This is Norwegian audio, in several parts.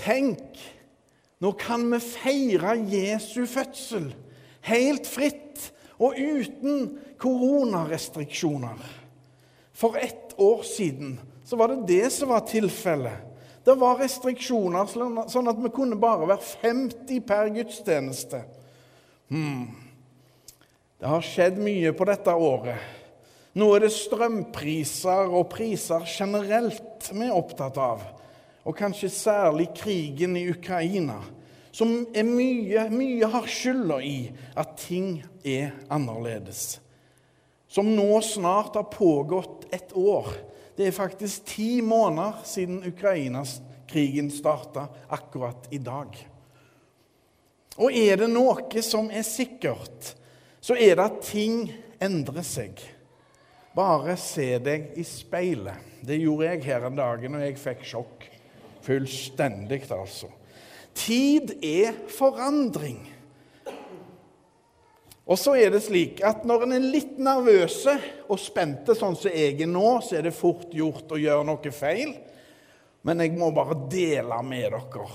Tenk, nå kan vi feire Jesu fødsel helt fritt og uten koronarestriksjoner. For ett år siden så var det det som var tilfellet. Det var restriksjoner, sånn at vi kunne bare være 50 per gudstjeneste. Hmm. Det har skjedd mye på dette året. Nå er det strømpriser og priser generelt vi er opptatt av, og kanskje særlig krigen i Ukraina, som er mye, mye har skylda i at ting er annerledes. Som nå snart har pågått et år. Det er faktisk ti måneder siden Ukraina-krigen starta akkurat i dag. Og er det noe som er sikkert, så er det at ting endrer seg. Bare se deg i speilet. Det gjorde jeg her en dag og jeg fikk sjokk. Fullstendig, altså. Tid er forandring. Og så er det slik at når en er litt nervøse og spente, sånn som jeg er nå, så er det fort gjort å gjøre noe feil. Men jeg må bare dele med dere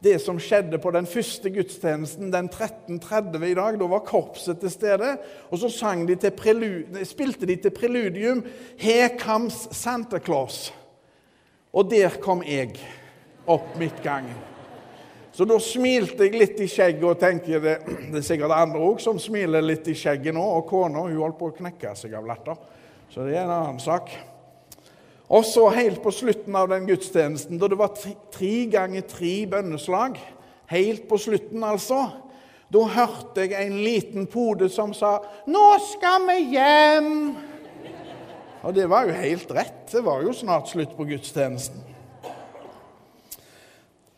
det som skjedde på den første gudstjenesten den 13.30 i dag. Da var korpset til stede, og så de til spilte de til preludium 'Here Comes Santa Claus'. Og der kom jeg opp midtgangen. Så da smilte jeg litt i skjegget og tenkte det, det er sikkert andre òg som smiler litt i skjegget nå. Og kona hun holdt på å knekke seg av latter. Så det er en annen sak. Og så helt på slutten av den gudstjenesten, da det var tre ganger tre bønneslag, helt på slutten altså, da hørte jeg en liten pode som sa 'Nå skal vi hjem'. Og det var jo helt rett. Det var jo snart slutt på gudstjenesten.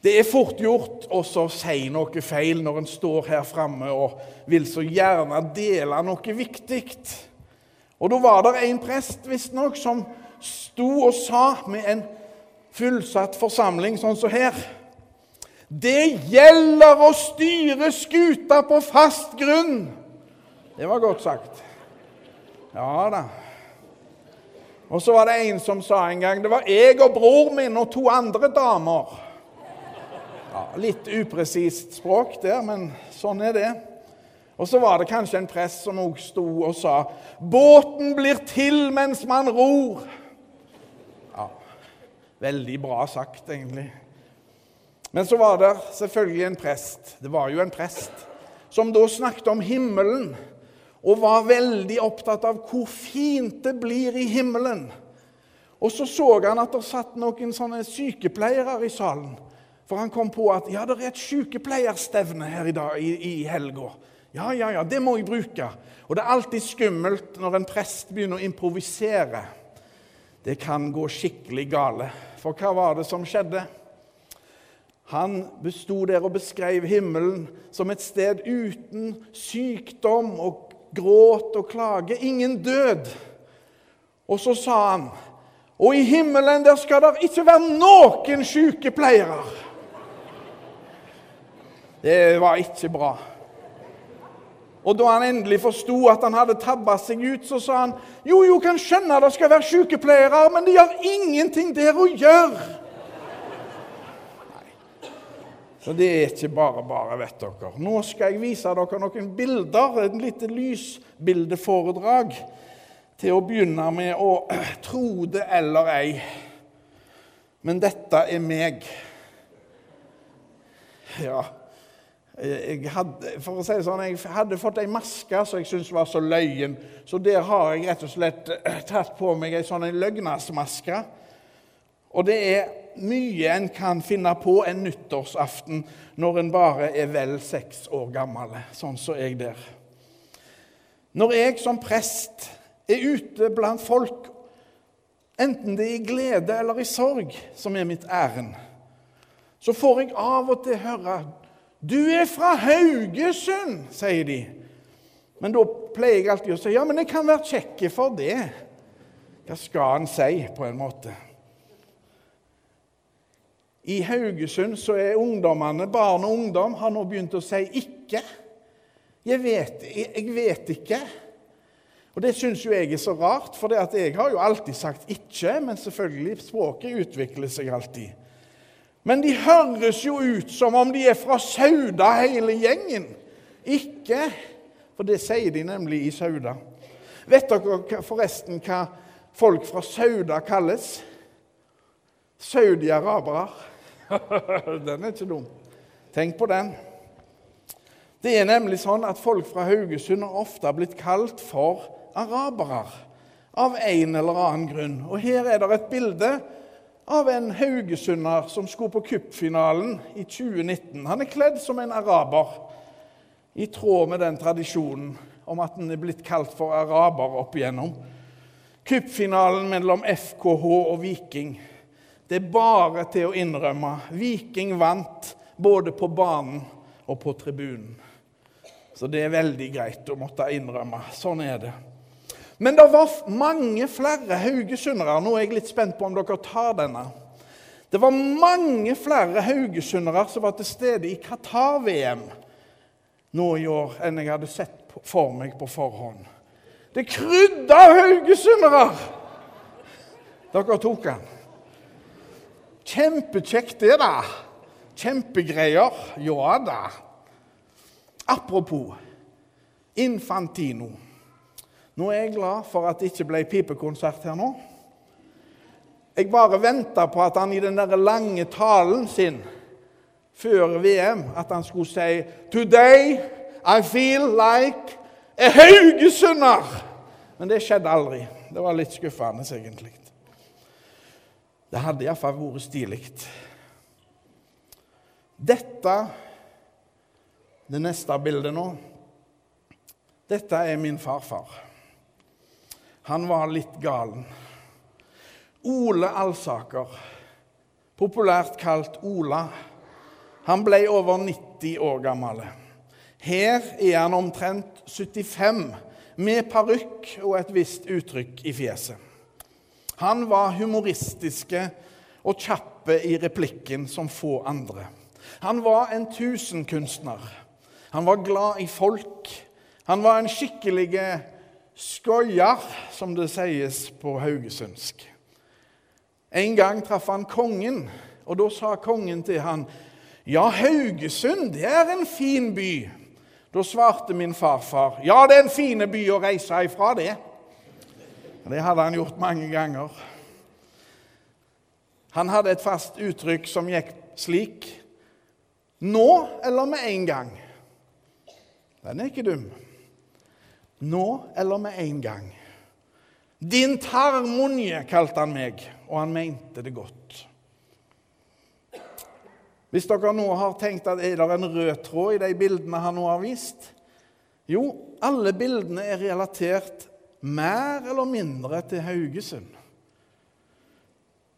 Det er fort gjort å si noe feil når en står her framme og vil så gjerne dele noe viktig. Og da var det en prest visstnok som sto og sa med en fullsatt forsamling sånn som her Det gjelder å styre skuta på fast grunn. Det var godt sagt. Ja da. Og så var det en som sa en gang det var jeg og bror min og to andre damer. Ja, litt upresist språk der, men sånn er det. Og så var det kanskje en prest som òg sto og sa 'Båten blir til mens man ror'. Ja, Veldig bra sagt, egentlig. Men så var det selvfølgelig en prest. Det var jo en prest som da snakket om himmelen og var veldig opptatt av hvor fint det blir i himmelen. Og så så han at det satt noen sånne sykepleiere i salen. For han kom på at ja, det er et sykepleierstevne her i, dag, i, i helga. Ja, ja, ja, det må jeg bruke. Og det er alltid skummelt når en prest begynner å improvisere. Det kan gå skikkelig gale. For hva var det som skjedde? Han besto der og beskrev himmelen som et sted uten sykdom og gråt og klage. Ingen død. Og så sa han og i himmelen der skal det ikke være noen sykepleiere. Det var ikke bra. Og da han endelig forsto at han hadde tabba seg ut, så sa han jo, jo, kan skjønne det skal være sykepleiere, men de har ingenting der å gjøre. Så det er ikke bare bare, vet dere. Nå skal jeg vise dere noen bilder, et lite lysbildeforedrag, til å begynne med å tro det eller ei. Men dette er meg. Ja. Jeg hadde, for å si det sånn, jeg hadde fått ei maske som jeg syntes var så løyen. Så der har jeg rett og slett tatt på meg ei sånn løgnasmaske. Og det er mye en kan finne på en nyttårsaften når en bare er vel seks år gammel, sånn som jeg der. Når jeg som prest er ute blant folk, enten det er i glede eller i sorg som er mitt ærend, så får jeg av og til høre 'Du er fra Haugesund', sier de. Men da pleier jeg alltid å si 'ja, men jeg kan være kjekk for det'. Hva skal en si, på en måte? I Haugesund så er ungdommene, barn og ungdom, har nå begynt å si 'ikke'. Jeg vet, jeg vet ikke. Og Det syns jo jeg er så rart, for jeg har jo alltid sagt 'ikke', men selvfølgelig, språket utvikler seg alltid. Men de høres jo ut som om de er fra Sauda, hele gjengen. Ikke, for det sier de nemlig i Sauda. Vet dere forresten hva folk fra Sauda kalles? Saudi-arabere. den er ikke dum. Tenk på den. Det er nemlig sånn at folk fra Haugesund har ofte blitt kalt for arabere av en eller annen grunn. Og her er det et bilde av en haugesunder som skulle på cupfinalen i 2019. Han er kledd som en araber, i tråd med den tradisjonen om at han er blitt kalt for araber opp igjennom. Cupfinalen mellom FKH og Viking. Det er bare til å innrømme. Viking vant både på banen og på tribunen. Så det er veldig greit å måtte innrømme. Sånn er det. Men det var mange flere haugesundere. Nå er jeg litt spent på om dere tar denne. Det var mange flere haugesundere som var til stede i Qatar-VM nå i år enn jeg hadde sett for meg på forhånd. Det krydda haugesundere! Dere tok den. Kjempekjekt, det, da. Kjempegreier. Ja da. Apropos Infantino. Nå er jeg glad for at det ikke ble pipekonsert her nå. Jeg bare venta på at han i den der lange talen sin før VM at han skulle si Today I feel like a haugesunder. Men det skjedde aldri. Det var litt skuffende, egentlig. Det hadde iallfall vært stilig. Dette, det neste bildet nå, dette er min farfar. Han var litt galen. Ole Alsaker, populært kalt Ola, han ble over 90 år gammel. Her er han omtrent 75, med parykk og et visst uttrykk i fjeset. Han var humoristiske og kjappe i replikken som få andre. Han var en tusenkunstner. Han var glad i folk. Han var en skikkelig skoier, som det sies på haugesundsk. En gang traff han kongen, og da sa kongen til han, 'Ja, Haugesund, det er en fin by.' Da svarte min farfar, 'Ja, det er en fin by å reise ifra, det.' Det hadde han gjort mange ganger. Han hadde et fast uttrykk som gikk slik Nå eller med en gang? Den er ikke dum. Nå eller med en gang. Din tarmonje, kalte han meg, og han mente det godt. Hvis dere nå har tenkt at er det en rød tråd i de bildene han nå har vist Jo, alle bildene er relatert mer eller mindre til Haugesund.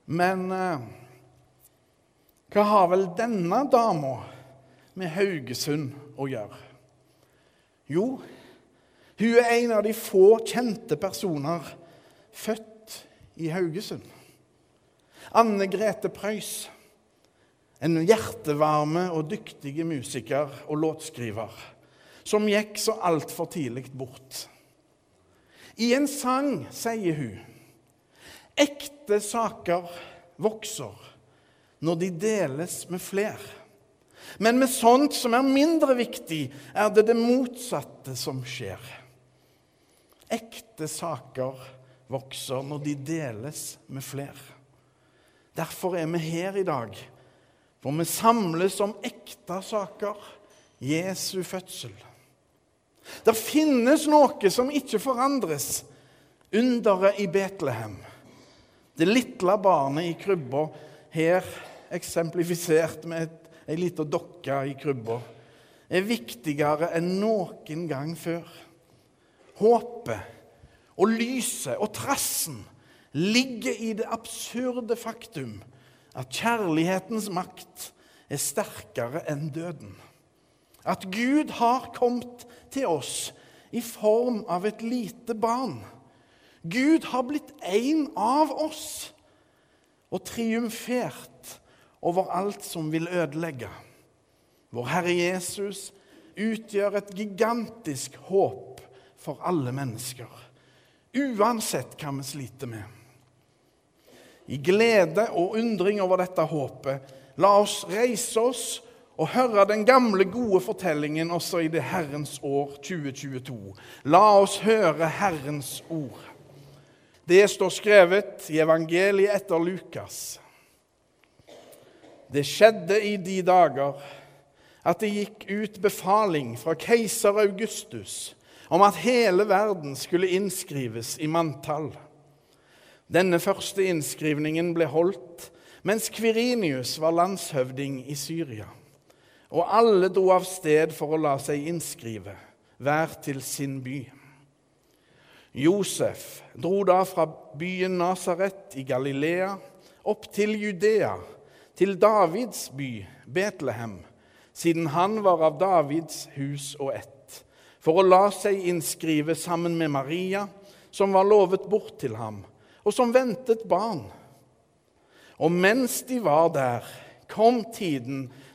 Men eh, hva har vel denne dama med Haugesund å gjøre? Jo, hun er en av de få kjente personer født i Haugesund. Anne Grete Preus. En hjertevarme og dyktig musiker og låtskriver som gikk så altfor tidlig bort. I en sang sier hun ekte saker vokser når de deles med fler. Men med sånt som er mindre viktig, er det det motsatte som skjer. Ekte saker vokser når de deles med flere. Derfor er vi her i dag, hvor vi samles om ekte saker, Jesu fødsel. Det finnes noe som ikke forandres. Underet i Betlehem. Det lille barnet i krybba, her eksemplifisert med ei lita dokke i krybba, er viktigere enn noen gang før. Håpet og lyset og trassen ligger i det absurde faktum at kjærlighetens makt er sterkere enn døden. At Gud har kommet til oss i form av et lite barn. Gud har blitt en av oss og triumfert over alt som vil ødelegge. Vår Herre Jesus utgjør et gigantisk håp for alle mennesker, uansett hva vi sliter med. I glede og undring over dette håpet La oss reise oss og høre den gamle, gode fortellingen også i det Herrens år 2022. La oss høre Herrens ord. Det står skrevet i evangeliet etter Lukas. Det skjedde i de dager at det gikk ut befaling fra keiser Augustus om at hele verden skulle innskrives i manntall. Denne første innskrivningen ble holdt mens Kvirinius var landshøvding i Syria. Og alle dro av sted for å la seg innskrive, hver til sin by. Josef dro da fra byen Nasaret i Galilea opp til Judea, til Davids by, Betlehem, siden han var av Davids hus og ett, for å la seg innskrive sammen med Maria, som var lovet bort til ham, og som ventet barn. Og mens de var der, kom tiden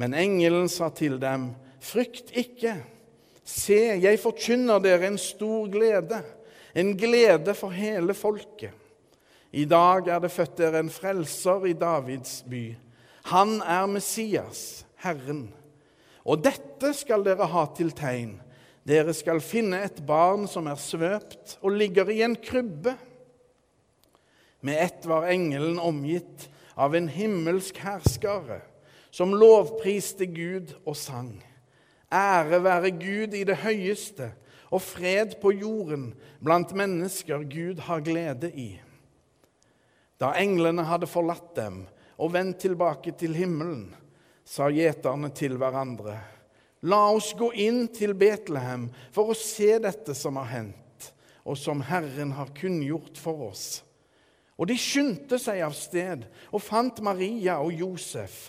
Men engelen sa til dem, frykt ikke. Se, jeg forkynner dere en stor glede, en glede for hele folket. I dag er det født dere en frelser i Davids by. Han er Messias, Herren. Og dette skal dere ha til tegn. Dere skal finne et barn som er svøpt og ligger i en krybbe. Med ett var engelen omgitt av en himmelsk herskare som lovpriste Gud og sang. Ære være Gud i det høyeste, og fred på jorden blant mennesker Gud har glede i. Da englene hadde forlatt dem og vendt tilbake til himmelen, sa gjeterne til hverandre, La oss gå inn til Betlehem for å se dette som har hendt, og som Herren har kunngjort for oss. Og de skyndte seg av sted og fant Maria og Josef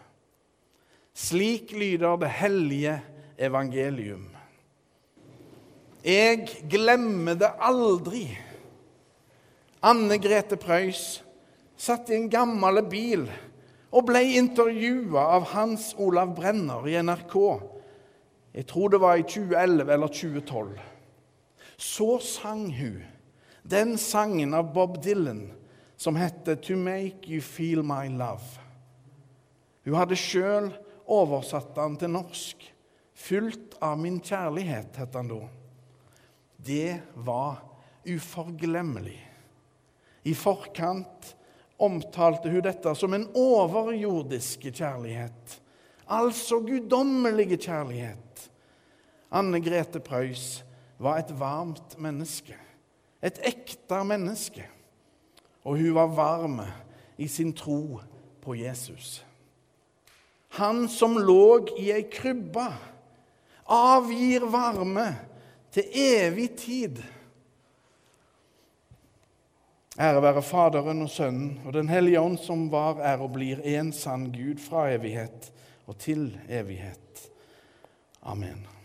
Slik lyder det hellige evangelium. Jeg glemmer det aldri. Anne Grete Preus satt i en gammel bil og ble intervjua av Hans Olav Brenner i NRK. Jeg tror det var i 2011 eller 2012. Så sang hun den sangen av Bob Dylan som heter 'To Make You Feel My Love'. Hun hadde sjøl oversatte han til norsk. 'Fylt av min kjærlighet', het han da. Det var uforglemmelig. I forkant omtalte hun dette som en overjordiske kjærlighet. Altså guddommelige kjærlighet. Anne Grete Preus var et varmt menneske. Et ekte menneske. Og hun var varm i sin tro på Jesus. Han som lå i ei krybbe, avgir varme til evig tid. Ære være Faderen og Sønnen og Den hellige ånd, som var, er og blir en sann Gud fra evighet og til evighet. Amen.